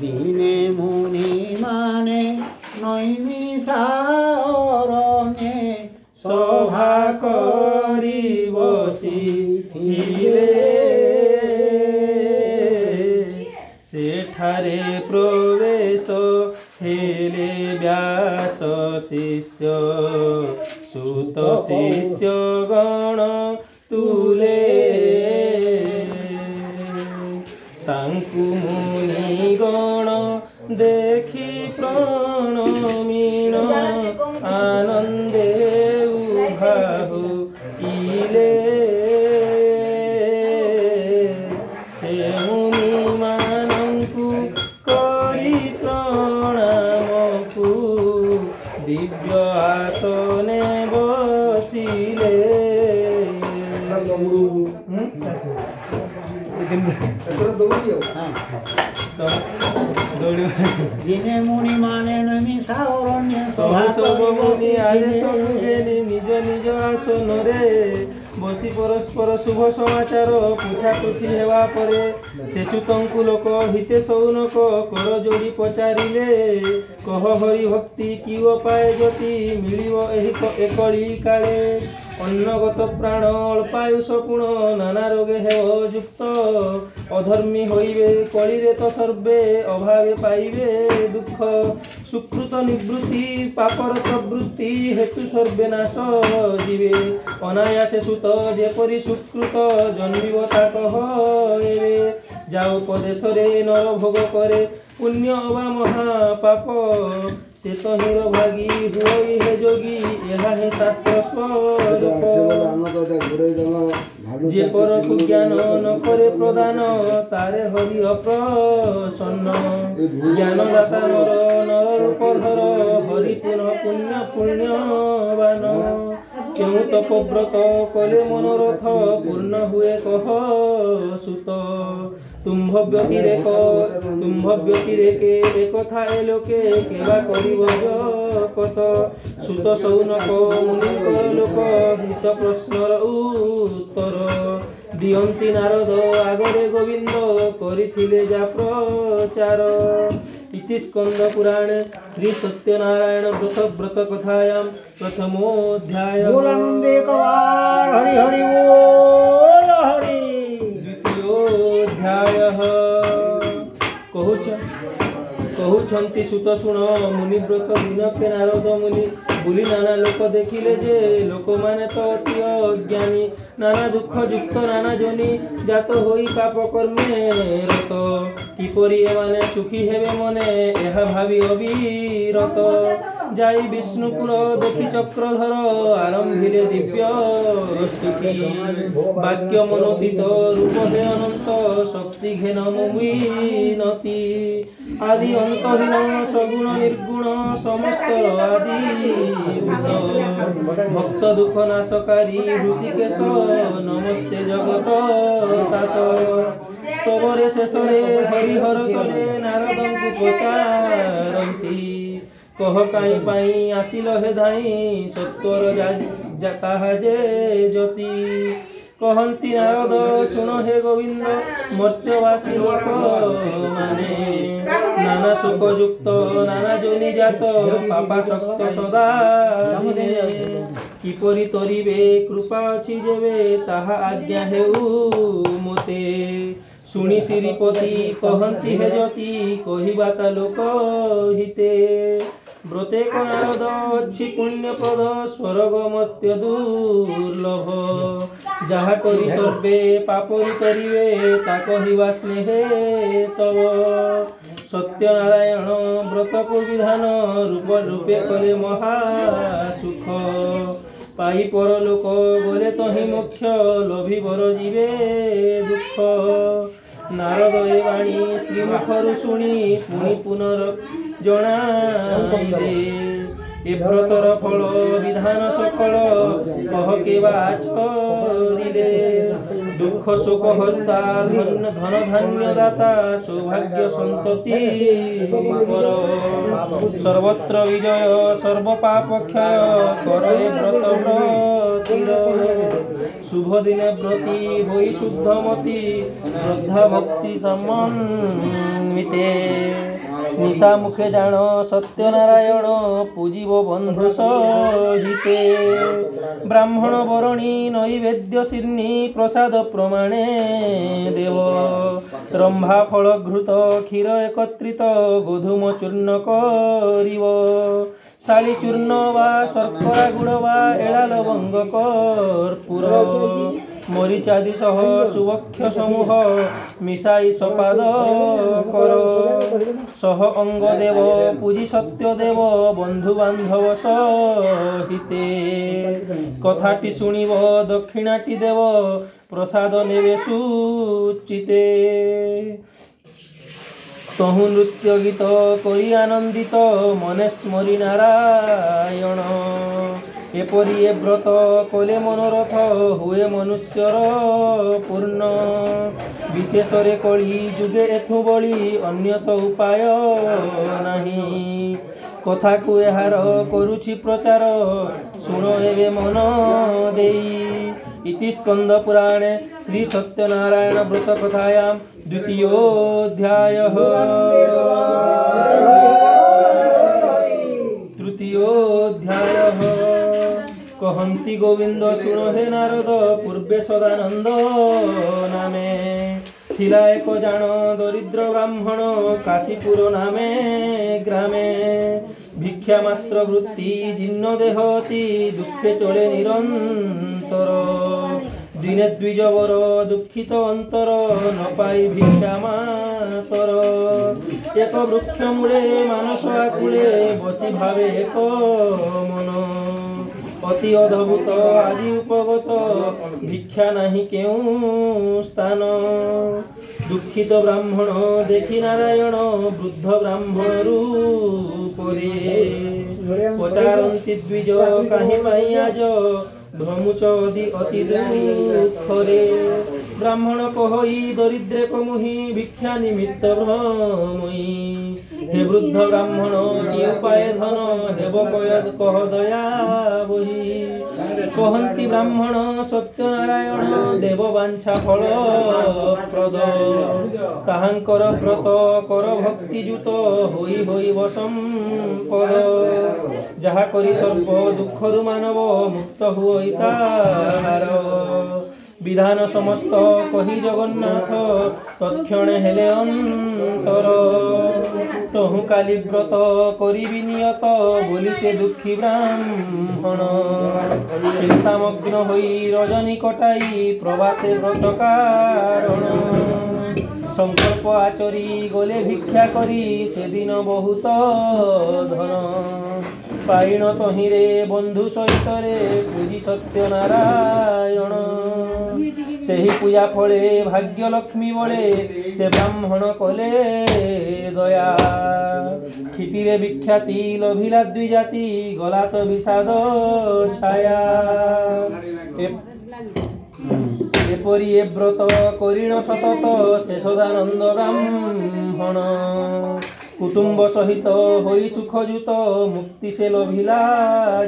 দিনে মুনি মানে নৈমিষারণে সভা করি বসি ফিরে সেঠারে প্রবেশ হেলে ব্যাস শিষ্য সুত শিষ্য গণ তুলে দৌড়িও হ্যাঁ, হ্যাঁ তো দৌড়িও দিনে মুনি মানে নমি সাবরণ্য সভা সব নিজ নিজ আসন ବସି ପରସ୍ପର ଶୁଭ ସମାଚାର ପୁଛାପୁଛି ହେବା ପରେ ସେଚୁତଙ୍କୁ ଲୋକ ହିତେ ସୌନକ କର ଯୋଡ଼ି ପଚାରିଲେ କହ ହରିଭକ୍ତି କି ଉପାୟ ଯଦି ମିଳିବ ଏହି ଏକଳି କାଳେ অন্নগত প্রাণ অল্পায়ু সপুণ নানা রোগে হেব যুক্ত অধর্মী হইবে কলিরে তো সর্বে অভাবে পাইবে দুঃখ সুকৃত নিবৃত্তি পাপর প্রবৃত্তি হেতু সর্বনাশ জীবে অনায়াসে সুত যেপরি সুকৃত জন্মিব তাক হয়ে যা উপদেশরে নর ভোগ করে পুণ্য বা মহাপাপ সে তো নিরভাগী হই হে যোগী এহা হে শাস্ত্র যে পরকু জ্ঞান ন করে প্রদান তারে হরি অপ্রসন্ন জ্ঞান দাতা নর নর রূপ ধর হরি পুনঃ পুণ্য পুণ্যবান হ্যাঁ। কেউ তপব্রত কলে মনোরথ পূর্ণ হ্যাঁ। হুয়ে কহ সুত তুম্ভব্যতি রেখ তুম্ভব্যতি রেখে একথা এলোকে কেবা করিব কত সুত সৌনক মুনিক লোক হিত প্রশ্নর উত্তর দিয়ন্তি নারদ আগরে গোবিন্দ করিথিলে যা প্রচার ইতি স্কন্দ পুরাণে শ্রী সত্যনারায়ণ ব্রত ব্রত কথায়াম প্রথমোধ্যায় হরি হরি হরি ଅଧ୍ୟାୟ କହୁଛ କହୁଛନ୍ତି ସୁତ ଶୁଣ ମୁନିବ୍ରତ ବିନପେ ନାରଦ ମୁନି ବୁଲି ନାନା ଲୋକ ଦେଖିଲେ ଯେ ଲୋକମାନେ ତ ଅତି ଅଜ୍ଞାନୀ নানা দুঃখ যুক্ত নানা জনি জাত হই পাপ কর্মে କିପରି ଏମାନେ ସୁଖୀ ହେବେ ମନେ ଏହା ଭାବି ভাবি যাই বিষ্ণু বিষ্ণুপুর দেখি চক্রধর আরম্ভিলে দিব্য রশ্মিতি বাক্য মনোদিত রূপ রূপে অনন্ত শক্তি ঘেন মুবিনতি আদি অন্তহীন সগুণ নির্গুণ সমস্ত আদি ভক্ত দুঃখ নাশকারী ঋষিকেশ নমস্তে জগত তাত স্তবরে শেষরে হরিহর সরে নারদଙ୍କୁ পচারন্তি কহ কাই পাই আসিল হে ধাই সত্যর তাহা যে জ্যোতি কহন্তি নারদ শুন হে গোবিন্দ মর্যবাসী লোক মানে নানা সুখযুক্ত নানা জনি জাত পাপাসক্ত সদা কিপরি তরিবে কৃপা অছি যেবে তাহা আজ্ঞা হেউ মতে শুনি শ্রীপতি কহন্তি হে যতি তা লোক হিতে ব্রতে কনারদ অচ্ছি পুণ্যপ্রদ স্বর্গমত্য দুর্লভ যাহা করি সর্বে পাপরি করিবে তা কহিবা স্নেহে তব সত্যনারায়ণ ব্রত বিধান রূপ রূপে করে সুখ পাই লোক বলে তহি মুখ্য লোভি বর জীবে দুঃখ নারদ বাণী শ্রীমুখরু শুনি পুনি পুনর ଜଣାଇଲେ ଏ ବ୍ରତର ଫଳ ବିଧାନ ସକଳ କହକେ ବାଛରିଲେ দুঃখ শোক হত্যা ধন্য ধন ধান্য দাতা সৌভাগ্য সন্ততি কর সর্বত্র বিজয় সর্বপাপক্ষয় করে ব্রত শুভ দিনে ব্রতি বৈ শুদ্ধমতি শ্রদ্ধা ভক্তি সম্মিতে ନିଶା ମୁଖେ ଜାଣ ସତ୍ୟନାରାୟଣ ପୂଜିବ ବନ୍ଧୁ ସହିତେ ବ୍ରାହ୍ମଣ ବରଣୀ ନୈବେଦ୍ୟ ଶିର୍ଣ୍ଣୀ ପ୍ରସାଦ ପ୍ରମାଣେ ଦେବ ରମ୍ଭା ଫଳ ଘୃତ କ୍ଷୀର ଏକତ୍ରିତ ଗୋଧୁମ ଚୂର୍ଣ୍ଣ କରିବ ଶାଳି ଚୂର୍ଣ୍ଣ ବା ଶର୍କରା ଗୁଡ଼ ବା ଏଳା ଲବଙ୍ଗ କର୍ପୁର মরিচাদি সহ সুবক্ষ সমূহ মিশাই সপাদ কর সহ অঙ্গ দেব পুঁজি সত্য দেব বন্ধু বান্ধব সহিতে কথাটি শুনিব দক্ষিণাটি দেব প্রসাদ নেবে সুচিতে তহু নৃত্য গীত করি আনন্দিত মনে স্মরি নারায়ণ এপরি এ ব্রত কলে মনোরথ হুয়ে মনুষ্যর পূর্ণ বিশেষরে কলি যুগে এথু বলি ଅନ୍ୟତ ଉପାୟ ନାହିଁ କଥାକୁ ଏହାର କରୁଛି ପ୍ରଚାର ଶୁଣ ଏବେ ମନ ଦେଇ ଇତି ସ୍କନ୍ଦ ପୁରାଣେ ଶ୍ରୀ ସତ୍ୟନାରାୟଣ ବ୍ରତ କଥାୟାମ ଦ୍ୱିତୀୟୋଧ୍ୟାୟ ତୃତୀୟୋଧ୍ୟାୟ কহন্তি গোবিন্দ শুণহে নারদ পূর্বে সদানন্দ নামে ଥିଲା ଏକ ଜାଣ ଦରିଦ୍ର ବ୍ରାହ୍ମଣ କାଶୀପୁର ନାମେ ଗ୍ରାମେ ଭିକ୍ଷା ମାତ୍ର ବୃତ୍ତି ଜୀର୍ଣ୍ଣ ଦେହ ଅତି ଦୁଃଖେ ଚଳେ ନିରନ୍ତର ଦିନେ ଦ୍ୱିଜବର ଦୁଃଖିତ ଅନ୍ତର ନ ପାଇ ଭିକ୍ଷା ମାତର ଏକ ବୃକ୍ଷ ମୂଳେ ମାନସ ଆକୁଳେ ବସି ଭାବେ ଏକ ମନ অতি অদ্ভুত আজি উপগত ভিক্ষা নাহি কেউ স্থান দুঃখিত ব্রাহ্মণ দেখি নারায়ণ বৃদ্ধ ব্রাহ্মণ রূপরে পচারন্তি দ্বিজ কাহি পাইয়াজ ধর্মচদি অতি দুঃখরে ব্রাহ্মণ কহই দরিদ্রে কমুহি ভিক্ষা নিমিত্ত ভ্রময়ী হে বৃদ্ধ ব্রাহ্মণ কি উপায়ে ধন হেব কয় কহ দয়া বহি କହନ୍ତି ବ୍ରାହ୍ମଣ ସତ୍ୟନାରାୟଣ ଦେବ ବାଞ୍ଛା ଫଳ ପ୍ରଦ ତାହାଙ୍କର ବ୍ରତ କର ଭକ୍ତିଯୁତ ହୋଇ ହୋଇ ବସମ ପଦ ଯାହା କରି ସର୍ବ ଦୁଃଖରୁ ମାନବ ମୁକ୍ତ ହୁଅ ତାହାର বিধান সমস্ত কহি জগন্নাথ তৎক্ষণে হেলে অন্তর তহু কালি ব্রত করিবি নিয়ত বলি সে দুঃখী ব্রাহ্মণ চিন্তামগ্ন হই রজনী কটাই প্রভাতে ব্রত কারণ সংকল্প আচরি গলে ভিক্ষা করি সেদিন বহুত ধন পাইণত হিরে বন্ধু সহিতরে পুজি সত্যনারায়ণ ସେହି ପୂଜା ଫଳେ ଭାଗ୍ୟଲକ୍ଷ୍ମୀ ବଳେ ସେ ବ୍ରାହ୍ମଣ କଲେ ଦୟା କ୍ଷିତିରେ ବିଖ୍ୟାତି ଲଭିଲା ଦ୍ୱିଜାତି ଗଲା ତ ବିଷାଦ ଛାୟା ଏପରି ଏ ବ୍ରତ କରିଣ ସତତ ଶେଷଦାନନ୍ଦ ବ୍ରାହ୍ମଣ কুটুম্ব সহিত হই সুখযুত মুক্তি সে লভিলা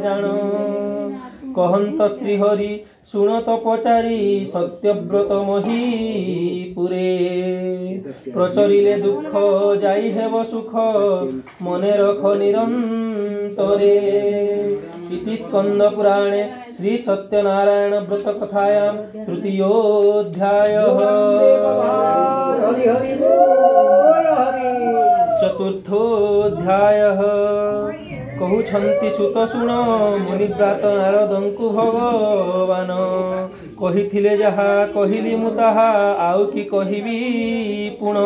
জাণ কহন্ত শ্রীহরি শুণত পচারি সত্যব্রত মহি পুরে প্রচরিলে দুঃখ যাই হেব সুখ মনে রখ নিরন্তরে ইতি স্কন্দ পুরাণে শ্রী সত্যনারায়ণ ব্রত কথায়াম তৃতীয়োধ্যায় ଚତୁର୍ଥୋଧ୍ୟାୟ କହୁଛନ୍ତି ସୁତ ଶୁଣ ମୁନିବ୍ରାତ ନାରଦଙ୍କୁ ଭଗବାନ କହିଥିଲେ ଯାହା କହିଲି ମୁଁ ତାହା ଆଉ କି କହିବି ପୁଣ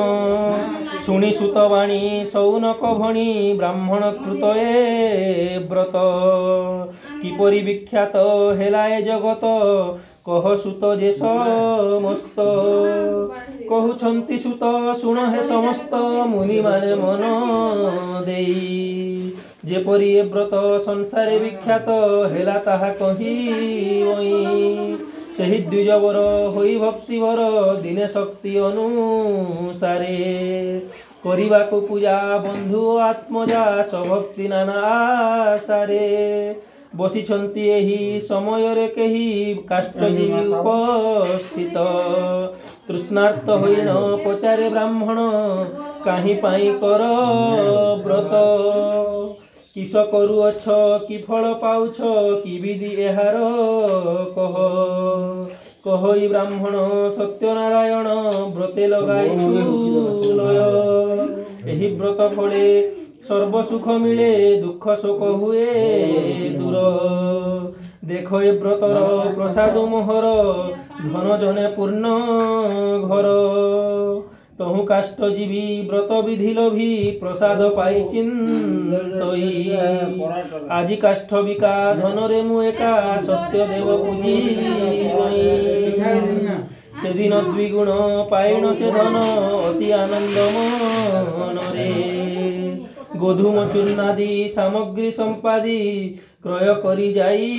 ଶୁଣି ସୁତବାଣୀ ସୌନକ ଭଣୀ ବ୍ରାହ୍ମଣ କୃତ ଏ ବ୍ରତ କିପରି ବିଖ୍ୟାତ ହେଲା ଏ ଜଗତ କହ ସୁତ ଯେ ସମସ୍ତ କହୁଛନ୍ତି ସୁତ ଶୁଣ ହେ ସମସ୍ତ ମୁନିମାନେ ମନ ଦେଇ ଯେପରି ଏ ବ୍ରତ ସଂସାର ବିଖ୍ୟାତ ହେଲା ତାହା କହି ସେହି ଦ୍ୱିଜବର ହୋଇ ଭକ୍ତିବର ଦିନେ ଶକ୍ତି ଅନୁସାରେ କରିବାକୁ ପୂଜା ବନ୍ଧୁ ଆତ୍ମଜା ସଭକ୍ତି ନାନା ସାରେ ବସିଛନ୍ତି ଏହି ସମୟରେ କେହି କାଷ୍ଟଜୀବୀ ଉପସ୍ଥିତ ତୃଷ୍ଣାର୍ତ୍ତ ହୋଇ ନ ପଚାରେ ବ୍ରାହ୍ମଣ କାହିଁ ପାଇଁ କର ବ୍ରତ କିସ କରୁଅଛ କି ଫଳ ପାଉଛ କି ବିଧି ଏହାର କହ କହି ବ୍ରାହ୍ମଣ ସତ୍ୟନାରାୟଣ ବ୍ରତେ ଲଗାଇଛୁ ଲୟ ଏହି ବ୍ରତ ଫଳେ সর্বসুখ মিলে দুঃখ শোক হুয়ে দূর দেখ এ ব্রতর প্রসাদ মোহর ধন জনে পূর্ণ ঘর তহু কাষ্ট জীবী ব্রত বিধি লভি প্রসাদ পাই চিন্তই আজি কাষ্ঠ বিকা ধনরে মু একা সত্য দেব পুজি সেদিন দ্বিগুণ পাইণ সে ধন অতি আনন্দ মনরে ଗୋଧୁମ ଚୂନାଦି ସାମଗ୍ରୀ ସମ୍ପାଦି କ୍ରୟ କରି ଯାଇ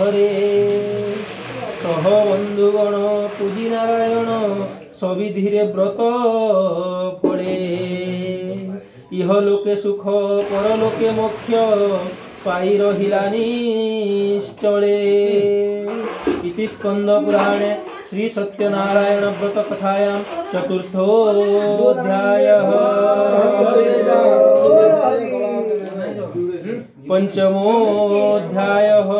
ଘରେ ସହ ବନ୍ଧୁଗଣ ପୂଜି ନାରାୟଣ ସବିଧିରେ ବ୍ରତ ପଡ଼େ ଇହ ଲୋକେ ସୁଖ ପର ଲୋକେ ମୋକ୍ଷ ପାଇ ରହିଲାନି ସ୍ଥଳେ ଇତି ସ୍କନ୍ଦ ପୁରାଣେ श्री सत्यनारायण व्रत कथायां चतुर्थोऽध्यायः पञ्चमोऽध्यायः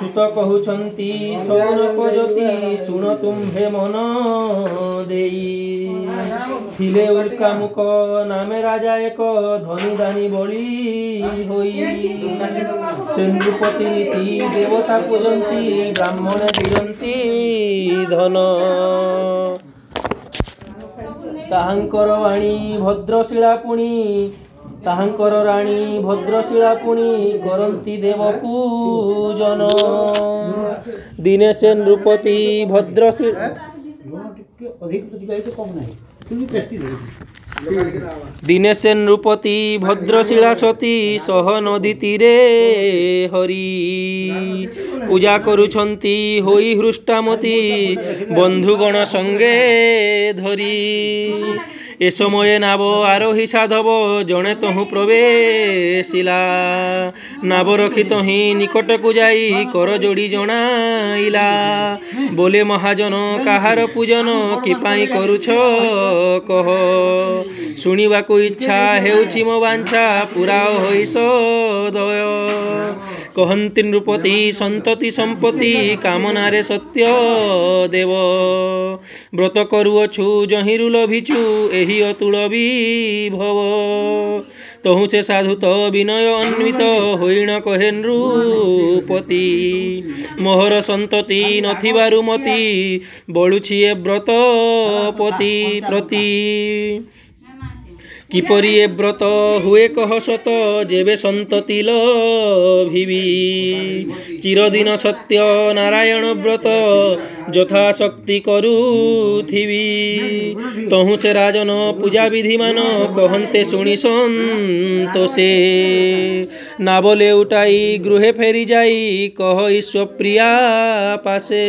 সুত কহুচন্তি সৌরক যতি শুণ তুম্ভে মন দেই থিলে উল্কা মুক নামে রাজা এক ধনী দানী বলি হই সেন্দ্রুপতি নীতি দেবতা পূজন্তি ব্রাহ্মণ ধন তাহাঙ্কর বাণী ভদ্রশিলা পুণি ତାହାଙ୍କର ରାଣୀ ଭଦ୍ରଶିଳା ପୁଣି କରନ୍ତି ଦେବ ପୂଜନ ଦିନେ ସେ ନୃପତି ଭଦ୍ରଶିଳା ଦିନେ ନୃପତି ଭଦ୍ରଶିଳା ସତୀ ସହ ନଦୀ ତୀରେ ହରି ପୂଜା କରୁଛନ୍ତି ହୋଇ ହୃଷ୍ଟାମତୀ ବନ୍ଧୁଗଣ ସଙ୍ଗେ ଧରି એ સમયે નાવો આરોહી સાધବ ଜଣେ ତହୁଁ ପ୍ରବେଶିଲା ନାବ ରଖି ତହିଁ ନିକଟକୁ ଯାଇ କର ଯୋଡ଼ି ଜଣାଇଲା ବୋଲେ ମହାଜନ କାହାର ପୂଜନ କି ପାଇଁ କରୁଛ କହ ଶୁଣିବାକୁ ଇଚ୍ଛା ହେଉଛି ମୋ ବାଞ୍ଛା ପୁରା ହୋଇସ ଦୟ କହନ୍ତି ନୃପତି ସନ୍ତତି ସମ୍ପତି କାମନାରେ ସତ୍ୟ ଦେବ ବ୍ରତ କରୁଅଛୁ ଜହିଁରୁ ଲଭିଛୁ ଏହି ଅତୁଳ ବି ଭବ ତହୁଁ ସେ ସାଧୁ ତ ବିନୟ ଅନ୍ୱିତ ହୋଇଣ କହେ ନୃପତି ମୋହର ସନ୍ତତି ନଥିବାରୁ ମତି ବଳୁଛି ଏ ବ୍ରତ ପତି ପ୍ରତି কিপরি পরিয়ে ব্রত হুয়ে কহ সত যেবে সন্ততি লোভিবি চিরদিন সত্য নারায়ণ ব্রত যথাশক্তি করুথিবি তহু সে রাজন পূজা বিধিমান কহন্তে শুনি সন্তোষে না বলে উটাই গৃহে ফেরি যাই কহ ঈশ্বপ্রিয়া পাশে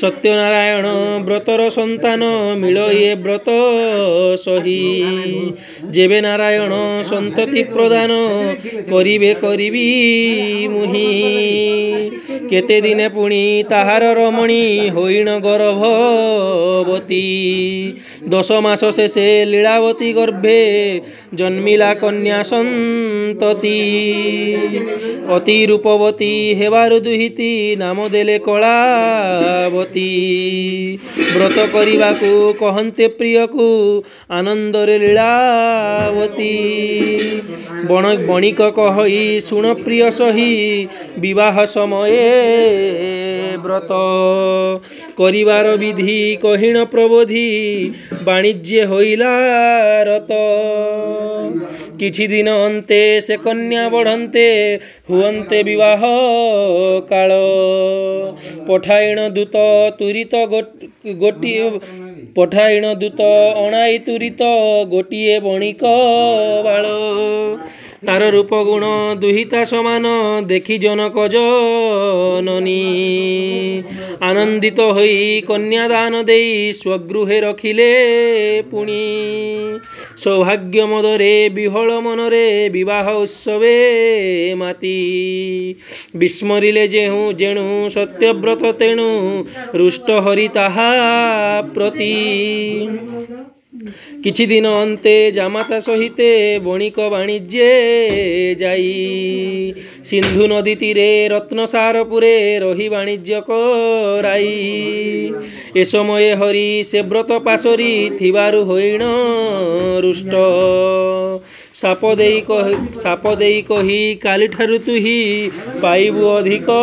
সত্যনারায়ণ ব্রতর সন্তান এ ব্রত সহি যেবে নারায়ণ সন্ততি প্রদান করিবে করিবি মুহি কেতে দিনে পুଣି তাহার রমণী হইণ গর্ভবতী দশ মাস শেষে লীলাবতী গর্ভে জন্মিলা কন্যা সন্ততি অতি রূপবতী হেবার দুহিতি নাম দেলে কলাবতী ব্রত করিবাকু কহন্তে প্রিয়কু আনন্দরে ଲୀଳାବତୀ ବଣ ବଣିକ କହି ଶୁଣ ପ୍ରିୟ ସହି ବିବାହ ସମୟେ ବ୍ରତ କରିବାର ବିଧି କହିଣ ପ୍ରବୋଧି ବାଣିଜ୍ୟ ହୋଇଲା ରତ କିଛି ଦିନ ଅନ୍ତେ ସେ କନ୍ୟା ବଢ଼ନ୍ତେ ହୁଅନ୍ତେ ବିବାହ କାଳ ପଠାଇଣ ଦୂତ ତୁରିତ ଗୋଟିଏ ପଠାଇଣ ଦୂତ ଅଣାଇ ତୁରିତ ଗୋଟିଏ ବଣିକ ବାଳ ତାର ରୂପ ଗୁଣ ଦୁହିତା ସମାନ ଦେଖି ଜନକ ଜନନୀ ଆନନ୍ଦିତ ହୋଇ କନ୍ୟାଦାନ ଦେଇ ସ୍ୱଗୃହେ ରଖିଲେ ପୁଣି ସୌଭାଗ୍ୟ ମଦରେ ବିହଳ ମନରେ ବିବାହ ଉତ୍ସବେ ମାତି ବିସ୍ମରିଲେ ଯେଉଁ ଯେଣୁ ସତ୍ୟବ୍ରତ ତେଣୁ ରୁଷ୍ଟ ହରି ତାହା ପ୍ରତି କିଛିଦିନ ଅନ୍ତେ ଜାମାତା ସହିତେ ବଣିକ ବାଣିଜ୍ୟେ ଯାଇ ସିନ୍ଧୁ ନଦୀ ତୀରେ ରତ୍ନସାରପୁରେ ରହି ବାଣିଜ୍ୟ କରାଇ ଏ ସମୟେ ହରି ସେ ବ୍ରତ ପାଶରି ଥିବାରୁ ହୋଇଣ ରୁଷ୍ଟ ସାପ ଦେଇ ସାପ ଦେଇ କହି କାଲିଠାରୁ ତୁହି ପାଇବୁ ଅଧିକ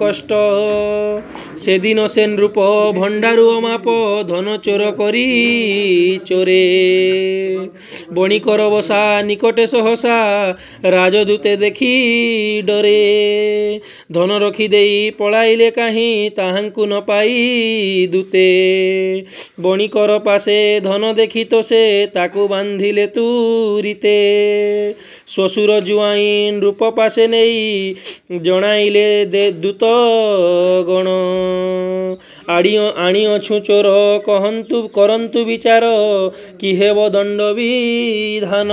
କଷ୍ଟ ସେଦିନ ସେନ୍ ରୂପ ଭଣ୍ଡାରୁ ଅମାପ ଧନ ଚୋର କରି ଚୋରେ বণিকর বসা নিকটে সহসা রাজদূতে দেখি ডরে ধন রখি দেই পলাইলে কাহি তাহাঙ্কু ন পাই দূতে বণিকর পাশে ধন দেখিত সে তাকু বান্ধিলে তুরিতে শ্বশুর জুয়াইন রূপ পাশে নেই জনাইলে দে দূত গণ আড়িও আনিও ছুচোর কহন্তু করন্তু বিচার কি হেব দণ্ডবিধান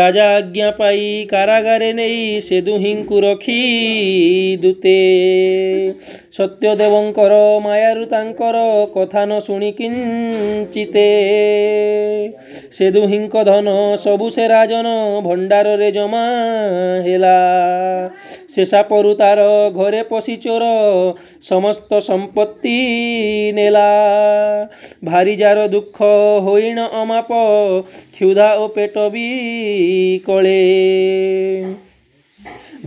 রাজা আজ্ঞা পাই কারাগারে নেই সে দুহিঙ্কু রখি দূতে ସତ୍ୟଦେବଙ୍କର ମାୟାରୁ ତାଙ୍କର କଥା ନ ଶୁଣି କିଞ୍ଚିତେ ସେ ଦୁହିଁଙ୍କ ଧନ ସବୁ ସେ ରାଜନ ଭଣ୍ଡାରରେ ଜମା ହେଲା ସେ ସାପରୁ ତାର ଘରେ ପଶି ଚୋର ସମସ୍ତ ସମ୍ପତ୍ତି ନେଲା ଭାରି ଯାର ଦୁଃଖ ହୋଇଣ ଅମାପ କ୍ଷୁଧା ଓ ପେଟ ବି କଳେ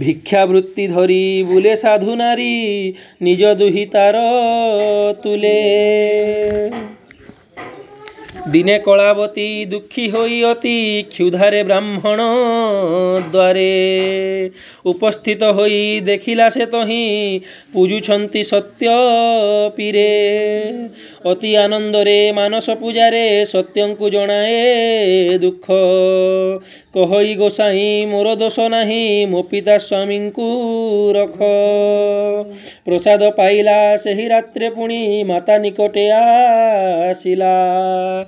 ভিক্ষাবৃত্তি ধরি বুলে সাধু নারী নিজ দুহিতার তুলে দিনে কলাবতী দুঃখী হই অতি ক্ষুধারে ব্রাহ্মণ দ্বারে উপস্থিত হই দেখিলা সে তহি পূজুছন্তি সত্য পীরে অতি আনন্দরে ମାନସ ପୂଜାରେ ସତ୍ୟଙ୍କୁ ଜଣାଏ ଦୁଃଖ କହଇ ଗୋସାଇଁ ମୋର ଦୋଷ ନାହିଁ ମୋ ପିତା ସ୍ୱାମୀଙ୍କୁ ରଖ ପ୍ରସାଦ ପାଇଲା ସେହି ରାତ୍ରେ ପୁଣି ମାତା ନିକଟେ ଆସିଲା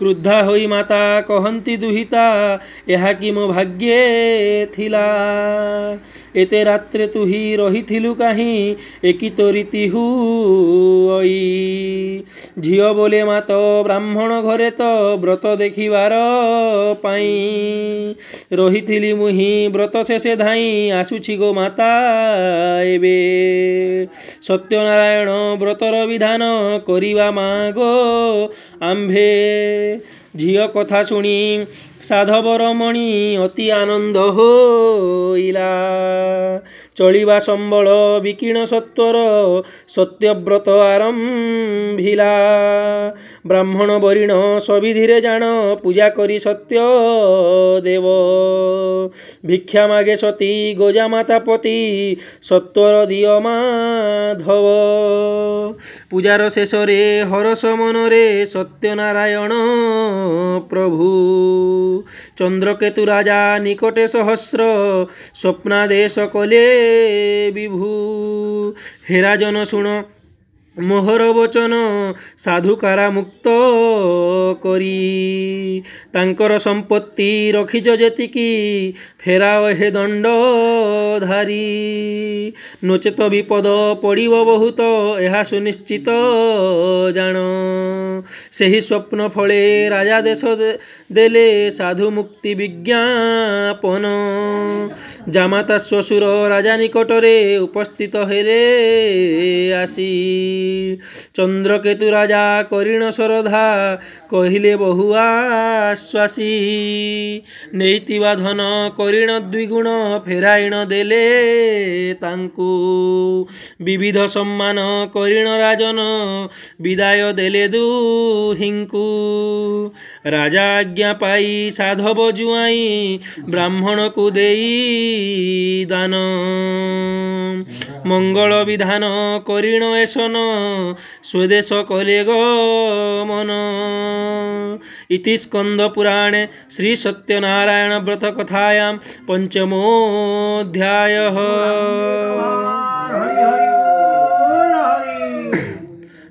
କ୍ରୁଦ୍ଧା ହୋଇ ମାତା କହନ୍ତି ଦୁହିତା ଏହା କି ମୋ ଭାଗ୍ୟେ ଥିଲା ଏତେ ରାତ୍ରେ ତୁହି ରହିଥିଲୁ କାହିଁ ଏକି ତୋରିତି ହୁଇ ଝିଅ ବୋଲେ ମାତ ବ୍ରାହ୍ମଣ ଘରେ ତ ବ୍ରତ ଦେଖିବାର ପାଇଁ ରହିଥିଲି ହିଁ ବ୍ରତ ଶେଷେ ଧାଇଁ ଆସୁଛି ଗୋ ମାତା ଏବେ ସତ୍ୟନାରାୟଣ ବ୍ରତର ବିଧାନ କରିବା ମା ଗୋ ଆମ୍ଭେ ଝିଅ କଥା ଶୁଣି ସାଧବ ରମଣି ଅତି ଆନନ୍ଦ ହୋଇଲା ଚଳିବା ସମ୍ବଳ ବିକିଣ ସତ୍ୱର ସତ୍ୟବ୍ରତ ଆରମ୍ଭିଲା ବ୍ରାହ୍ମଣ ବରିଣ ସବିଧିରେ ଜାଣ ପୂଜା କରି ସତ୍ୟ ଦେବ ଭିକ୍ଷା ମାଗେ ସତୀ ଗୋଜା ମାତା ପତି ସତ୍ୱର ଦିଅ ମାଧବ ପୂଜାର ଶେଷରେ ହରସ ମନରେ ସତ୍ୟନାରାୟଣ ପ୍ରଭୁ চন্দ্রকেতু রাজা নিকটে সহস্র স্বপ্নাদেশ কলে বিভু হেরাজন শুণ ମୋହର ବଚନ ସାଧୁକାରା ମୁକ୍ତ କରି ତାଙ୍କର ସମ୍ପତ୍ତି ରଖିଛ ଯେତିକି ଫେରାଓ ହେ ଦଣ୍ଡ ଧାରି ନଚେତ ବିପଦ ପଡ଼ିବ ବହୁତ ଏହା ସୁନିଶ୍ଚିତ ଜାଣ ସେହି ସ୍ୱପ୍ନ ଫଳେ ରାଜା ଦେଶ ଦେଲେ ସାଧୁ ମୁକ୍ତି ବିଜ୍ଞାପନ ଜାମାତା ଶ୍ୱଶୁର ରାଜା ନିକଟରେ ଉପସ୍ଥିତ ହେଲେ ଆସି ଚନ୍ଦ୍ରକେତୁ ରାଜା କରିଣ ଶ୍ରଦ୍ଧା କହିଲେ ବହୁ ଆଶ୍ୱାସୀ ନେଇଥିବା ଧନ କରିଣ ଦ୍ୱିଗୁଣ ଫେରାଇଣ ଦେଲେ ତାଙ୍କୁ ବିବିଧ ସମ୍ମାନ କରିଣ ରାଜନ ବିଦାୟ ଦେଲେ ଦୁହିଙ୍କୁ ରାଜା ଆଜ୍ଞା ପାଇ ସାଧବ ଜୁଆଇ ବ୍ରାହ୍ମଣକୁ ଦେଇ ଦାନ ମଙ୍ଗଳ ବିଧାନ କରିଣ ଏସନ ସ୍ୱଦେଶ କଲେ ଗ ମନ ଇତି ସ୍କନ୍ଦ ପୁରାଣେ ଶ୍ରୀ ସତ୍ୟନାରାୟଣ ବ୍ରତ କଥାୟାମ ପଞ୍ଚମୋଧ୍ୟାୟ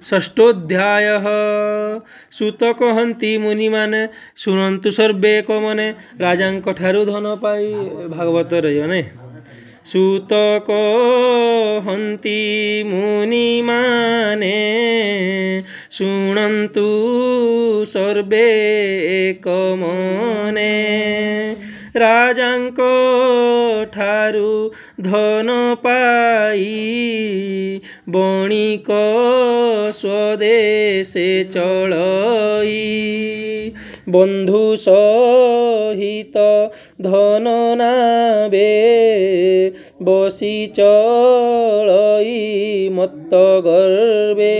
षष्ठोऽध्यायः ସୁତକହନ୍ତି ମୁନିମାନେ ଶୁଣନ୍ତୁ ସର୍ବେ କମାନେ ରାଜାଙ୍କଠାରୁ ଧନ ପାଇ ଭାଗବତରେ ଜଣେ ସୁତକହନ୍ତି ମୁନିମାନେ ଶୁଣନ୍ତୁ ସର୍ବେ କମନେ ରାଜାଙ୍କ ଠାରୁ ଧନ ପାଇ ବଣିକ ସ୍ୱଦେଶେ ଚଳଇ ବନ୍ଧୁ ସହିତ ଧନ ନାବେ ବସି ଚଳଇ ମତ ଗର୍ବେ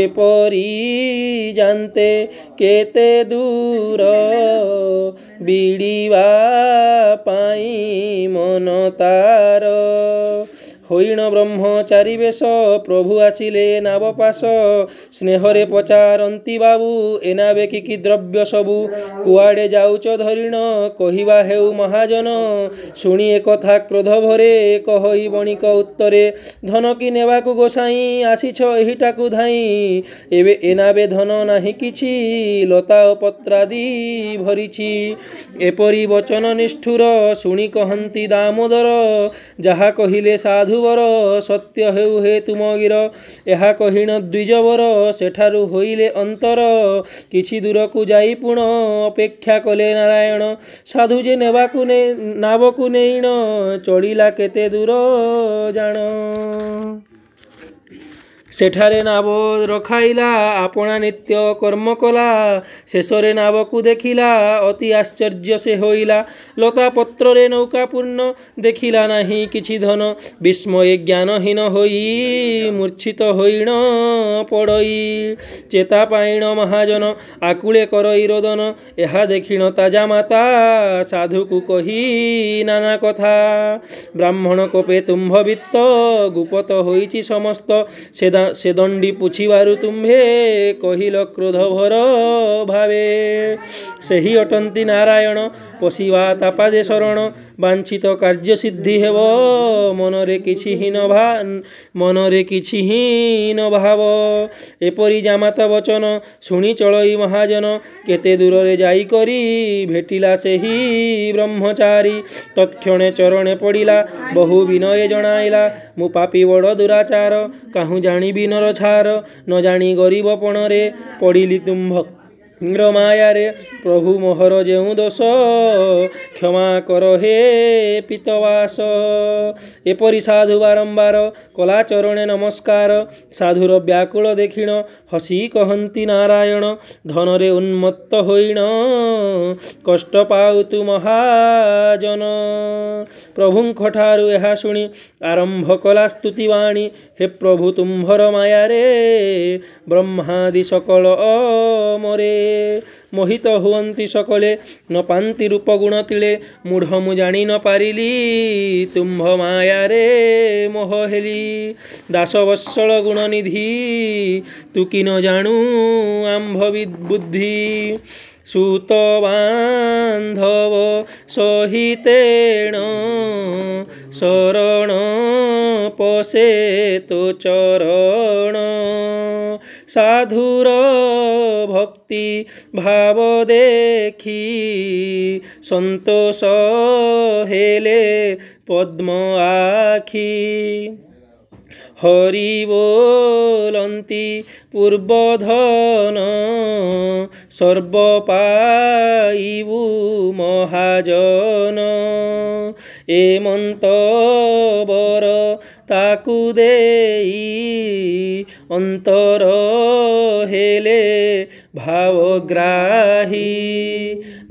এপরি জানতে কেতে দূর বিড়িবা পাই মন তার হইণ ব্রহ্মচারী বেশ প্রভু আসিলে নাবপাশ স্নেহরে পচারন্তি বাবু এনাবে কি কি দ্রব্য সবু কুয়াড়ে যাউচ ধরিণ কহিবা হেউ মহাজন শুনি কথা ক্রোধ ভরে কহই বণিক উত্তরে ধন কি নেবাকু গোসাই ଆସିଛ ଏହିଟାକୁ ଧାଇଁ ଏବେ ଏନାବେ ধন ନାହିଁ কিছি লতা ও পত্রাদি ভরিছি এপরি বচন নিষ্ঠুর ଶୁଣି কহন্তি দামোদর যাহা কহিলে সাধু ବର ସତ୍ୟ ହେଉ ହେ ତୁମ ଗିର ଏହା କହିଣ ଦ୍ୱିଜବର ସେଠାରୁ ହୋଇଲେ ଅନ୍ତର କିଛି ଦୂରକୁ ଯାଇ ପୁଣ ଅପେକ୍ଷା କଲେ ନାରାୟଣ ସାଧୁ ଯେ ନେବାକୁ ନେଇ ନାବକୁ ନେଇଣ ଚଳିଲା କେତେ ଦୂର ଜାଣ ସେଠାରେ ନାବ ରଖାଇଲା ଆପଣା ନିତ୍ୟ କର୍ମ କଲା ଶେଷରେ ନାବକୁ ଦେଖିଲା ଅତି ଆଶ୍ଚର୍ଯ୍ୟ ସେ ହୋଇଲା ଲତା ପତ୍ରରେ ନୌକା ପୂର୍ଣ୍ଣ ଦେଖିଲା ନାହିଁ କିଛି ଧନ ବିସ୍ମୟେ ଜ୍ଞାନହୀନ ହୋଇ ମୂର୍ଚ୍ଛିତ ହୋଇଣ ପଡ଼ଇ ଚେତା ପାଇଣ ମହାଜନ ଆକୁଳେ କରଇ ରୋଦନ ଏହା ଦେଖିଣ ତାଜା ମାତା ସାଧୁକୁ କହି ନାନା କଥା ବ୍ରାହ୍ମଣ କୋପେ ତୁମ୍ଭବିତ୍ତ ଗୁପତ ହୋଇଛି ସମସ୍ତ ସେଦା সে দণ্ডী পুছিবারু তুম্ভে କହିଲ କ୍ରୋଧଭର ଭାବେ ସେହି ଅଟନ୍ତି ନାରାୟଣ ପଶିବା ତାପାଦେ ଶରଣ ବାଞ୍ଛିତ କାର୍ଯ୍ୟସିଦ୍ଧି ହେବ ମନରେ କିଛି ହୀନ ଭା ମନରେ କିଛି ହୀନ ଭାବ ଏପରି ଜାମାତ ବଚନ ଶୁଣି ଚଳଇ ମହାଜନ କେତେ ଦୂରରେ ଯାଇକରି ଭେଟିଲା ସେହି ବ୍ରହ୍ମଚାରୀ ତତ୍କ୍ଷଣେ ଚରଣେ ପଡ଼ିଲା ବହୁ ବିନୟ ଜଣାଇଲା ମୁଁ ପାପି ବଡ଼ ଦୁରାଚାର କାହୁଁ ଜାଣିବି ନର ଛାର ନ ଜାଣି ଗରିବ ପଣରେ ପଡ଼ିଲି ତୁମ୍ଭ ମାୟାରେ ପ୍ରଭୁ ମୋହର ଯେଉଁ ଦୋଷ କ୍ଷମା କର ହେ ପିତବାସ ଏପରି ସାଧୁ ବାରମ୍ବାର କଲା ଚରଣେ ନମସ୍କାର ସାଧୁର ବ୍ୟାକୁଳ ଦେଖିଣ ହସି କହନ୍ତି ନାରାୟଣ ଧନରେ ଉନ୍ମତ୍ତ ହୋଇଣ କଷ୍ଟ ପାଉ ତୁ ମହାଜନ ପ୍ରଭୁଙ୍କଠାରୁ ଏହା ଶୁଣି ଆରମ୍ଭ କଲା ସ୍ତୁତିବାଣୀ ହେ ପ୍ରଭୁ ତୁମ୍ଭର ମାୟାରେ ବ୍ରହ୍ମାଦି ସକଳ ଅମରେ ମୋହିତ ହୁଅନ୍ତି ସକଳେ ନ ପାନ୍ତି ରୂପଗୁଣ ତିଳେ ମୂଢ଼ ମୁଁ ଜାଣି ନ ପାରିଲି ତୁମ୍ଭ ମାୟାରେ ମୋହ ହେଲି ଦାସବତ୍ସଳ ଗୁଣନିଧି ତୁ କି ନ ଜାଣୁ ଆମ୍ଭ ବୁଦ୍ଧି ସୁତ ବାନ୍ଧବ ସହିତେଣ ଶରଣ ପଶେ ତୋ ଚରଣ ସାଧୁର ଭକ୍ତ ভক্তি ভাব দেখি সন্তোষ হেলে পদ্ম আখি হরি বলন্তি পূর্বধন সর্বপাইবু মহাজন এ মন্তবর তাকু দেই অন্তর হেলে ভাবগ্রাহী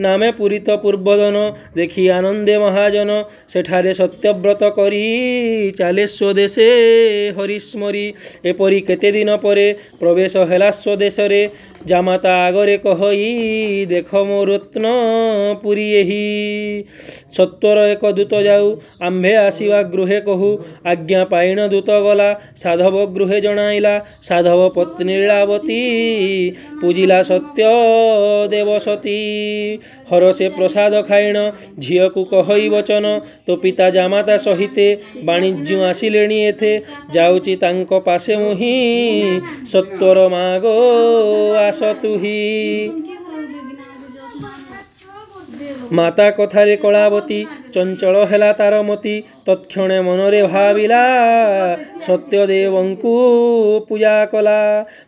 নামে পূরিত পূର୍ବদন দেখি আনন্দে মহাজন সেঠারে সত্যব্রত করি চালে স্বদেশে হরিস্মরি এপরি কেতেদিন পরে প্রবেশ হেলা স্বদেশরে জামাতা আগরে কহই দেখ ମୋ ରତ୍ନ ପୁରୀ ଏହି ସତ୍ୱର ଏକ ଦୂତ ଯାଉ ଆମ୍ଭେ ଆସିବା ଗୃହେ କହୁ ଆଜ୍ଞା ପାଇଣ ଦୂତ ଗଲା ସାଧବ ଗୃହେ ଜଣାଇଲା ସାଧବ ପତ୍ନୀ ଲୀଳାବତୀ ପୂଜିଲା ସତ୍ୟ ଦେବସତୀ ହର ସେ ପ୍ରସାଦ ଖାଇଣ ଝିଅକୁ କହଇ ବଚନ ତୋ ପିତା ଜାମାତା ସହିତେ ବାଣିଜ୍ୟ ଆସିଲେଣି ଏଥେ ଯାଉଛି ତାଙ୍କ ପାଶେ ମୁହିଁ ସତ୍ୱର ମାଗୋ ଦାସ ତୁହି ମାତା କଥାରେ କଳାବତୀ ଚଞ୍ଚଳ ହେଲା ତାର ମତି ତତ୍କ୍ଷଣେ ମନରେ ଭାବିଲା ସତ୍ୟଦେବଙ୍କୁ ପୂଜା କଲା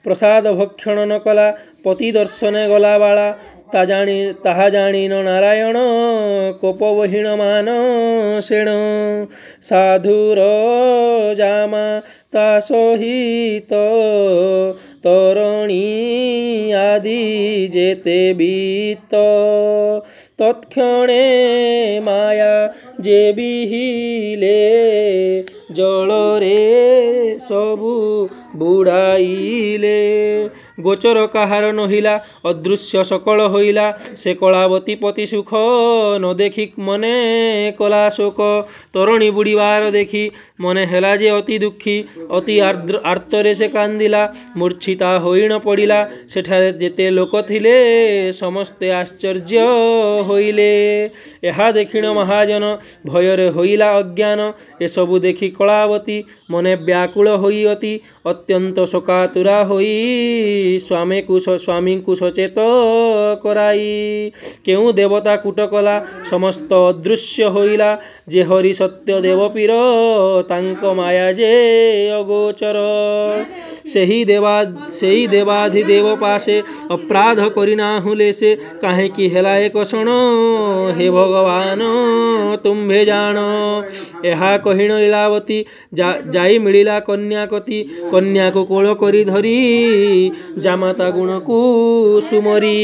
ପ୍ରସାଦ ଭକ୍ଷଣ ନ କଲା ପତି ଦର୍ଶନେ ଗଲା ବାଳା ତା ଜାଣି ତାହା ଜାଣିନ ନାରାୟଣ କୋପବହୀଣ ମାନ ସେଣ ସାଧୁର ଜାମା ତା ସହିତ তরণী আদি যেতে বিত তৎক্ষণে মায়া যে বিহিলে জলরে সবু বুড়াইলে ଗୋଚର କାହାର ନହିଲା ଅଦୃଶ୍ୟ ସକଳ ହୋଇଲା ସେ କଳାବତୀ ପତି ସୁଖ ନ ଦେଖି ମନେ କଲା ଶୋକ ତରଣୀ ବୁଡ଼ିବାର ଦେଖି ମନେ ହେଲା ଯେ ଅତି ଦୁଃଖୀ ଅତି ଆର୍ତ୍ତରେ ସେ କାନ୍ଦିଲା ମୂର୍ଚ୍ଛିତା ହୋଇଣ ପଡ଼ିଲା ସେଠାରେ ଯେତେ ଲୋକ ଥିଲେ ସମସ୍ତେ ଆଶ୍ଚର୍ଯ୍ୟ ହୋଇଲେ ଏହା ଦେଖିଣ ମହାଜନ ଭୟରେ ହୋଇଲା ଅଜ୍ଞାନ ଏସବୁ ଦେଖି କଳାବତୀ ମନେ ବ୍ୟାକୁଳ ହୋଇ ଅତି ଅତ୍ୟନ୍ତ ଶୋକାତୁରା ହୋଇ ସ୍ୱାମୀ କୁଶ ସ୍ୱାମୀଙ୍କୁ ସଚେତ କରାଇ କେଉଁ ଦେବତା କୁଟ କଲା ସମସ୍ତ ଅଦୃଶ୍ୟ ହୋଇଲା ଯେ ହରି ସତ୍ୟ ଦେବପୀର ତାଙ୍କ ମାୟା ଯେ ଅଗୋଚର ସେହି ଦେବା ସେହି ଦେବାଧିଦେବ ପାଶେ ଅପରାଧ କରିନାହୁଲେ ସେ କାହିଁକି ହେଲା ଏକ କ୍ଷଣ ହେ ଭଗବାନ ତୁମ୍ଭେ ଜାଣ ଏହା କହିଣ ଲୀଳାବତୀ ଯାଇ ମିଳିଲା କନ୍ୟାକତି କନ୍ୟାକୁ କୋଳ କରି ଧରି ଜାମାତା ଗୁଣକୁ ସୁମରି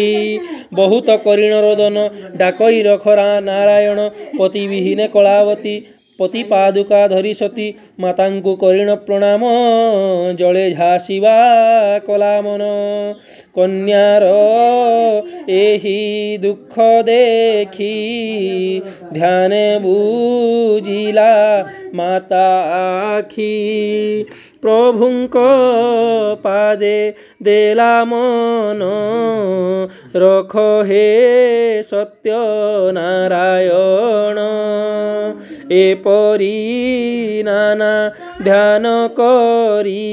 ବହୁତ କରିଣ ରୋଦନ ଡାକଇ ରଖରା ନାରାୟଣ ପତିବିହୀନେ କଳାବତୀ ପତି ପାଦୁକା ଧରି ସତୀ ମାତାଙ୍କୁ କରିଣ ପ୍ରଣାମ ଜଳେ ଝାସିବା କଲାମନ କନ୍ୟାର ଏହି ଦୁଃଖ ଦେଖି ଧ୍ୟାନ ବୁଝିଲା ମାତା ଆଖି প্রভুঙ্ক পাদে দেলা মন রখ হে সত্য নারায়ণ এপরি নানা ধ্যান করি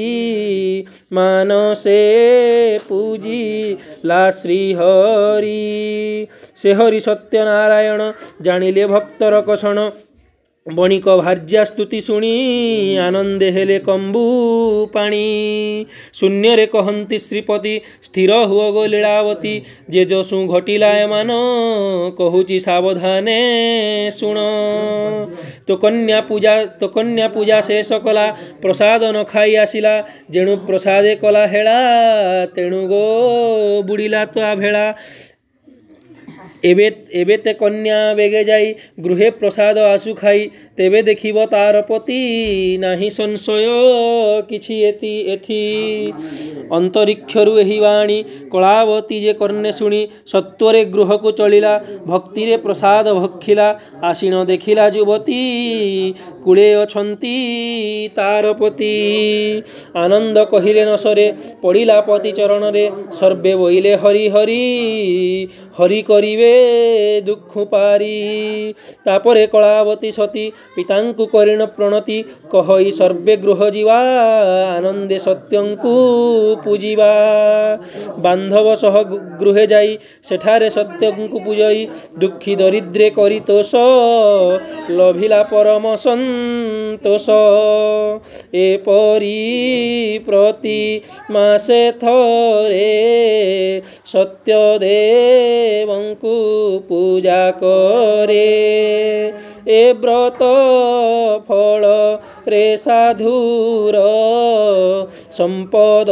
মানসে পূজিলা শ্রীহরি সে হরি সত্যনারায়ণ জানিলে ভক্ত রকষণ बणिक भार स्तुती शुणी आनंद कंबु पाणी शून्य कहती श्रीपती स्थिर हुअ गो लिवती जेजू घटला सवधान शुण तो कन्या तो कन्या पूजा शेष कला प्रसाद न खाई जेनु जेणु प्रसादे कला हेळा तेनु गो बुडील तो आळा এবেত এবেতে কন্যা বেগে যাই গৃহে প্রসাদ আশু খাই ତେବେ ଦେଖିବ ତାର ପ୍ରତି ନାହିଁ ସଂଶୟ କିଛି ଏତି ଏଥି ଅନ୍ତରିକ୍ଷରୁ ଏହି ବାଣୀ କଳାବତୀ ଯେ କର୍ଣ୍ଣେ ଶୁଣି ସତ୍ୱରେ ଗୃହକୁ ଚଳିଲା ଭକ୍ତିରେ ପ୍ରସାଦ ଭକ୍ଷିଲା ଆସିଣ ଦେଖିଲା ଯୁବତୀ କୁଳେ ଅଛନ୍ତି ତାର ପ୍ରତି ଆନନ୍ଦ କହିଲେ ନସରେ ପଡ଼ିଲା ପତି ଚରଣରେ ସର୍ବେ ବୋଇଲେ ହରି ହରି ହରି କରିବେ ଦୁଃଖ ପାରି ତାପରେ କଳାବତୀ ସତୀ ପିତାଙ୍କୁ କରିଣ ପ୍ରଣତି କହି ସର୍ବେ ଗୃହ ଯିବା ଆନନ୍ଦେ ସତ୍ୟଙ୍କୁ ପୂଜିବା ବାନ୍ଧବ ସହ ଗୃହେ ଯାଇ ସେଠାରେ ସତ୍ୟଙ୍କୁ ପୂଜାଇ ଦୁଃଖୀ ଦରିଦ୍ରେ କରି ତୋଷ ଲଭିଲା ପରମ ସନ୍ତୋଷ ଏପରି ପ୍ରତି ମାସେ ଥରେ ସତ୍ୟଦେବଙ୍କୁ ପୂଜା କରେ ଏ ବ୍ରତ ଫଳ ରେ ସାଧୁର ସମ୍ପଦ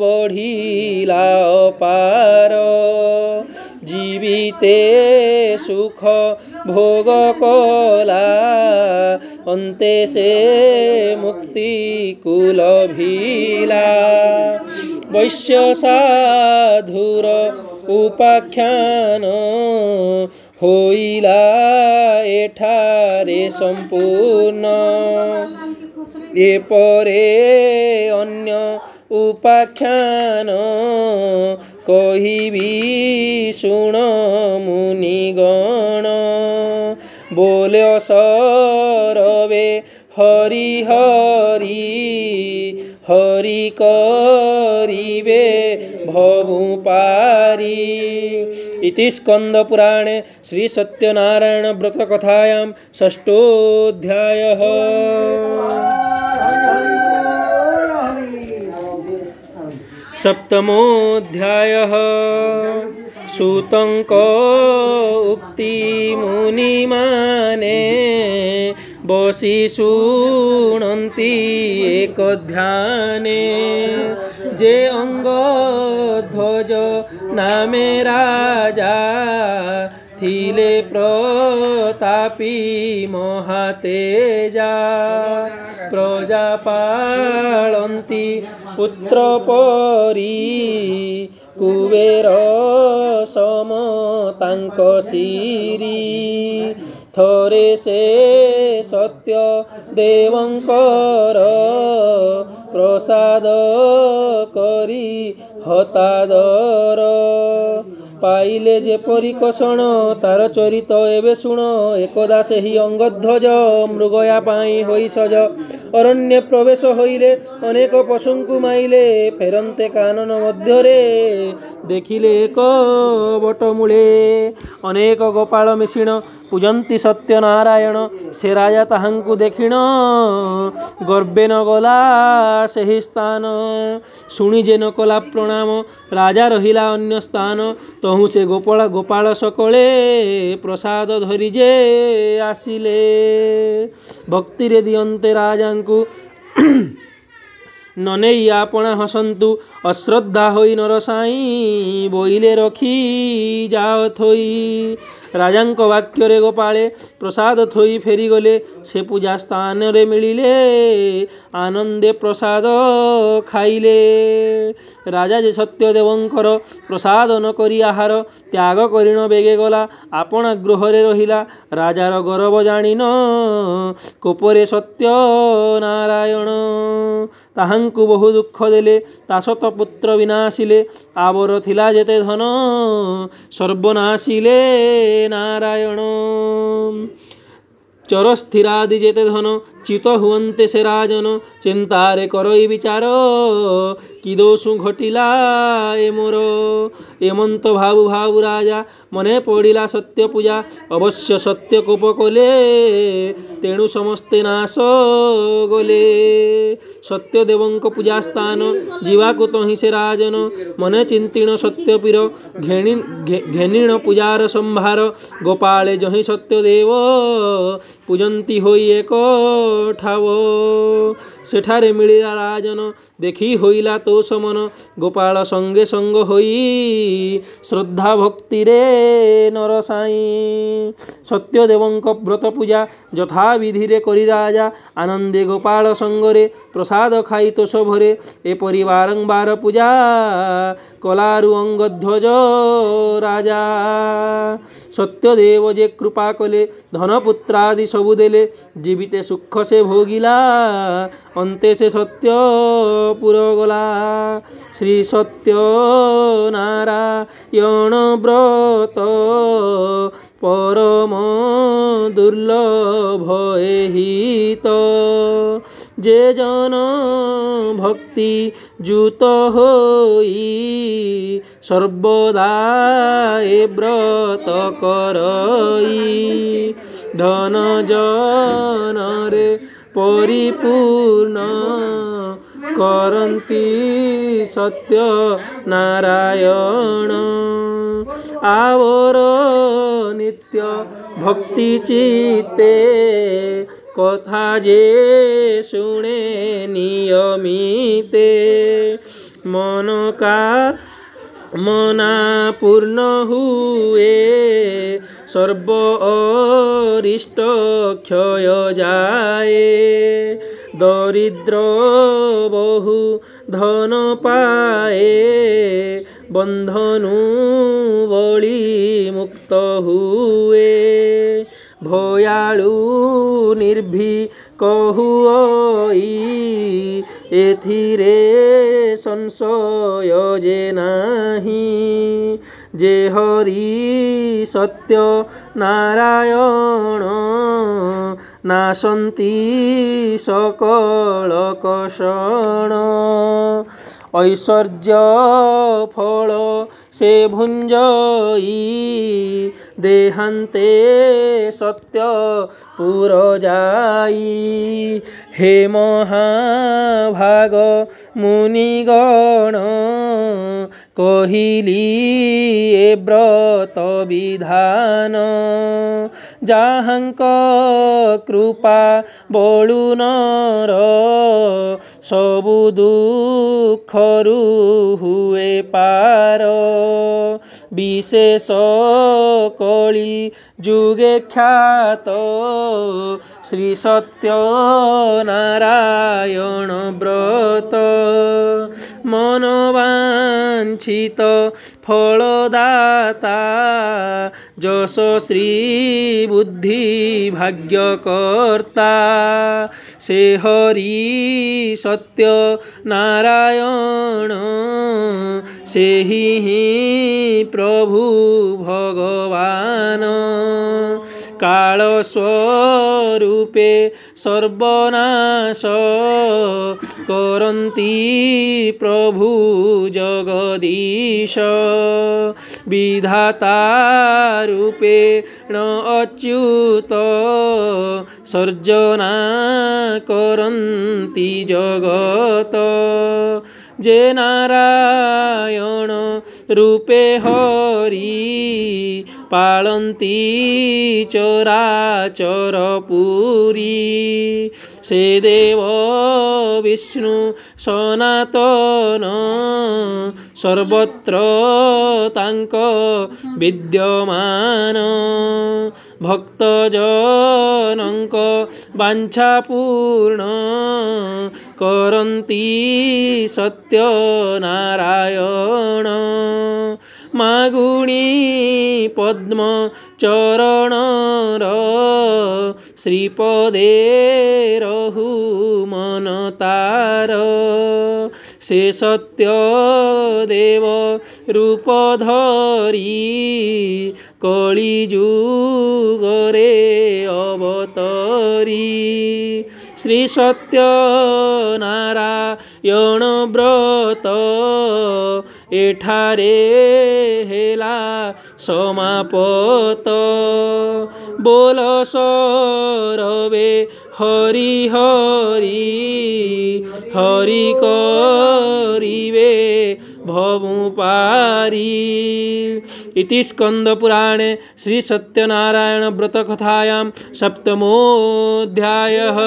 ବଢ଼ିଲା ପାର ଜୀବିତେ ସୁଖ ଭୋଗ କଲା ଅନ୍ତେ ସେ ମୁକ୍ତି କୁଲ ଭିଲା ବୈଶ୍ୟ ସାଧୁର ଉପାଖ୍ୟାନ ହୋଇଲା ଏଠାରେ ସମ୍ପୂର୍ଣ୍ଣ ଏପରେ ଅନ୍ୟ ଉପାଖ୍ୟାନ କହିବି ଶୁଣ ମୁନି ଗଣ ବୋଲ ସରବେ ହରି ହରି ହରି କରିବେ ଭବୁ ପାରି इति स्कन्दपुराणे श्रीसत्यनारायणव्रतकथायां षष्ठोऽध्यायः सप्तमोऽध्यायः सूतङ्क उक्तिमुनिमाने বসি শুণন্তি এক ধ্যানে যে অঙ্গ ধ্বজ নামে রাজা থিলে প্রতাপী মহাতেজা প্রজা পাড়ন্তি পুত্র পরি কুবের সম তাঙ্ক সিরি ଥରେ ସେ ସତ୍ୟ ଦେବଙ୍କର ପ୍ରସାଦ କରି ହତାଦର ପାଇଲେ ଯେପରି କଷଣ ତାର ଚରିତ ଏବେ ଶୁଣ ଏକଦା ସେହି ଅଙ୍ଗଧ୍ୱଜ ମୃଗୟା ପାଇଁ ହୋଇ অরণ্যে প্রবেশ হইলে অনেক পশুঙ্কু মাইলে ফেরন্তে কানন ମଧ୍ୟରେ ଦେଖିଲେ ଏକ ବଟମୂଳେ ଅନେକ ଗୋପାଳ ମିଶିଣ ପୂଜନ୍ତି ସତ୍ୟନାରାୟଣ ସେ ରାଜା ତାହାଙ୍କୁ ଦେଖିଣ ଗର୍ବେନ ଗଲା ସେହି ସ୍ଥାନ ଶୁଣି ଯେ ନ କଲା ପ୍ରଣାମ ରାଜା ରହିଲା ଅନ୍ୟ ସ୍ଥାନ ତହୁଁ ସେ ଗୋପାଳ ଗୋପାଳ ସକଳେ ପ୍ରସାଦ ଧରି ଯେ ଆସିଲେ ଭକ୍ତିରେ ଦିଅନ୍ତେ ରାଜା ଭଗବାନଙ୍କୁ ନ ନେଇ ଆପଣା ହସନ୍ତୁ ଅଶ୍ରଦ୍ଧା ହୋଇ ନର ସାଇଁ ବୋଇଲେ ରଖି ଯାଅ ଥୋଇ ରାଜାଙ୍କ ବାକ୍ୟରେ ଗୋପାଳେ ପ୍ରସାଦ ଥୋଇ ଫେରିଗଲେ ସେ ପୂଜା ସ୍ଥାନରେ ମିଳିଲେ ଆନନ୍ଦେ ପ୍ରସାଦ ଖାଇଲେ ରାଜା ଯେ ସତ୍ୟଦେବଙ୍କର ପ୍ରସାଦ ନ କରି ଆହାର ତ୍ୟାଗ କରିଣ ବେଗେ ଗଲା ଆପଣା ଗୃହରେ ରହିଲା ରାଜାର ଗୌରବ ଜାଣିନ କୋପରେ ସତ୍ୟ ନାରାୟଣ ତାହାଙ୍କୁ ବହୁ ଦୁଃଖ ଦେଲେ ତା ସତ ପୁତ୍ର ବିନା ଆସିଲେ ଆବର ଥିଲା ଯେତେ ଧନ ସର୍ବନାଶିଲେ ନାରାୟଣ ଚର ସ୍ଥିରାଦି ଯେତେ ଧନ চিত হুয়ন্তে সে রাজন চিন্তারে করই বিচার কি দোষু ঘটিলা এ মোর এমন্ত ভাবু ভাবু রাজা মনে পড়িলা সত্য পূজা অবশ্য সত্য কোপ কলে ତେଣୁ ସମସ୍ତେ ନାଶ ଗଲେ ସତ୍ୟଦେବଙ୍କ ପୂଜା ସ୍ଥାନ ଯିବାକୁ ତହିଁ ସେ ରାଜନ ମନେ ଚିନ୍ତିଣ ସତ୍ୟପୀର ଘେଣି ଘେନିଣ ପୂଜାର ସମ୍ଭାର ଗୋପାଳେ ଯହିଁ ସତ୍ୟଦେବ ପୂଜନ୍ତି ହୋଇ ଏକ ଠାବ ସେଠାରେ ମିଳିଲା ରାଜନ ଦେଖି ହୋଇଲା ତୋ ସମନ ଗୋପାଳ ସଙ୍ଗେ ସଙ୍ଗ ହୋଇ ଶ୍ରଦ୍ଧା ଭକ୍ତିରେ ନର ନରସାଇ ସତ୍ୟଦେବଙ୍କ ବ୍ରତ ପୂଜା ଯଥାବିଧିରେ କରି ରାଜା ଆନନ୍ଦେ ଗୋପାଳ ସଙ୍ଗରେ ପ୍ରସାଦ ଖାଇ ତୋ ଭରେ ଏପରି ବାରମ୍ବାର ପୂଜା କଲାରୁ ଅଙ୍ଗଧ୍ୱଜ ରାଜା ସତ୍ୟଦେବ ଯେ କୃପା କଲେ ଧନପୁତ୍ରାଦି ସବୁ ଦେଲେ ଜୀବିତେ ସୁଖ সে ভোগিলা অন্তে সে সত্য পুরগলা শ্রী সত্য নারায়ণ ব্রত পরম দুর্লভ হিত যে জন ভক্তি যুত হই সর্বদা এ ব্রত করই ধন জনরে পরিপূর্ণ করন্তি সত্য নারায়ণ আবর নিত্য ভক্তি চিতে কথা যে শুনে নিয়মিতে মনকা মনা পূর্ণ হুয়ে সর্ব অরিষ্ট ক্ষয় যায় দরিদ্র বহু ধন পায়ে বন্ধনু বলি মুক্ত হুয়ে ভয়ালু নির্ভি কহুই এথিরে সংশয় যে নাহি যে হরি সত্য নারায়ণ না সন্তি সকল কষণ ঐশ্বর্য ফল সে ভুঞ্জয়ী দেহান্তে সত্য পুর যাই হে মহাভাগ মুনিগণ କହିଲି ଏ ବ୍ରତ ବିଧାନ ଯାହାଙ୍କ କୃପା ବଳୁନ ର ସବୁ ଦୁଃଖରୁ ହୁଏ ପାର ବିଶେଷ କଳି ଯୁଗେ ଖ୍ୟାତ ଶ୍ରୀ ସତ୍ୟ ନାରାୟଣ ବ୍ରତ মনোবাঞ্ছিত ফলদাতা যশশ্রী বুদ্ধি ভাগ্যকর্তা সে হরি সত্য নারায়ণ সেই প্রভু ভগবান কাল স্বরূপে সর্বনাশ করন্তি প্রভু জগদীশ বিধাতা রূপে ন অচ্যুত সর্জনা করন্তি জগত যে নারায়ণ রূপে হরি ପାଳନ୍ତି ଚରାଚର ପୁରୀ ସେ ଦେବ ବିଷ୍ଣୁ ସନାତନ ସର୍ବତ୍ର ତାଙ୍କ ବିଦ୍ୟମାନ ଭକ୍ତଜନଙ୍କ ବାଞ୍ଛା ପୂର୍ଣ୍ଣ କରନ୍ତି ସତ୍ୟ ନାରାୟଣ ମାଗୁଣୀ ପଦ୍ମ ଚରଣର ଶ୍ରୀପଦେ ରହୁ ମନ ତାର ସେ ସତ୍ୟ ଦେବ ରୂପ ଧରି କଳିଯୁଗରେ ଅବତରି ଶ୍ରୀ ସତ୍ୟ ନାରାୟଣ ବ୍ରତ ଏଠାରେ ହେଲା ସମାପତ ବୋଲ ସରବେ ହରି ହରି ହରି କରିବେ भवु पारी इति स्कन्दपुराणे श्रीसत्यनारायणव्रतकथायां सप्तमोऽध्यायः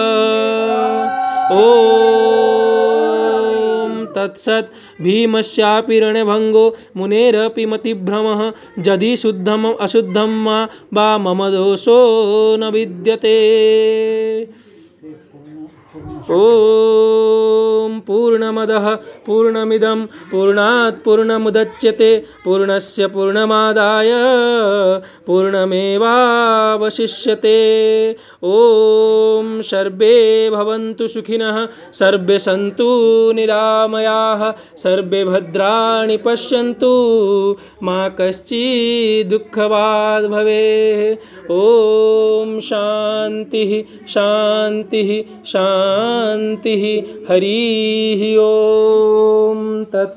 ओ तत्सत् भीमस्यापि रणभङ्गो मुनेरपि मतिभ्रमः यदि शुद्धम् अशुद्धं मा वा मम दोषो न विद्यते ॐ पूर्णमदः पूर्णमिदं पूर्णात् पूर्णमुदच्यते पूर्णस्य पूर्णमादाय पूर्णमेवावशिष्यते ॐ सर्वे भवन्तु सुखिनः सर्वे सन्तु निरामयाः सर्वे भद्राणि पश्यन्तु मा कश्चिद्दुःखवाद् भवेत् ॐ शान्तिः शान्तिः शान्ति शांति हरि ओम तत्सत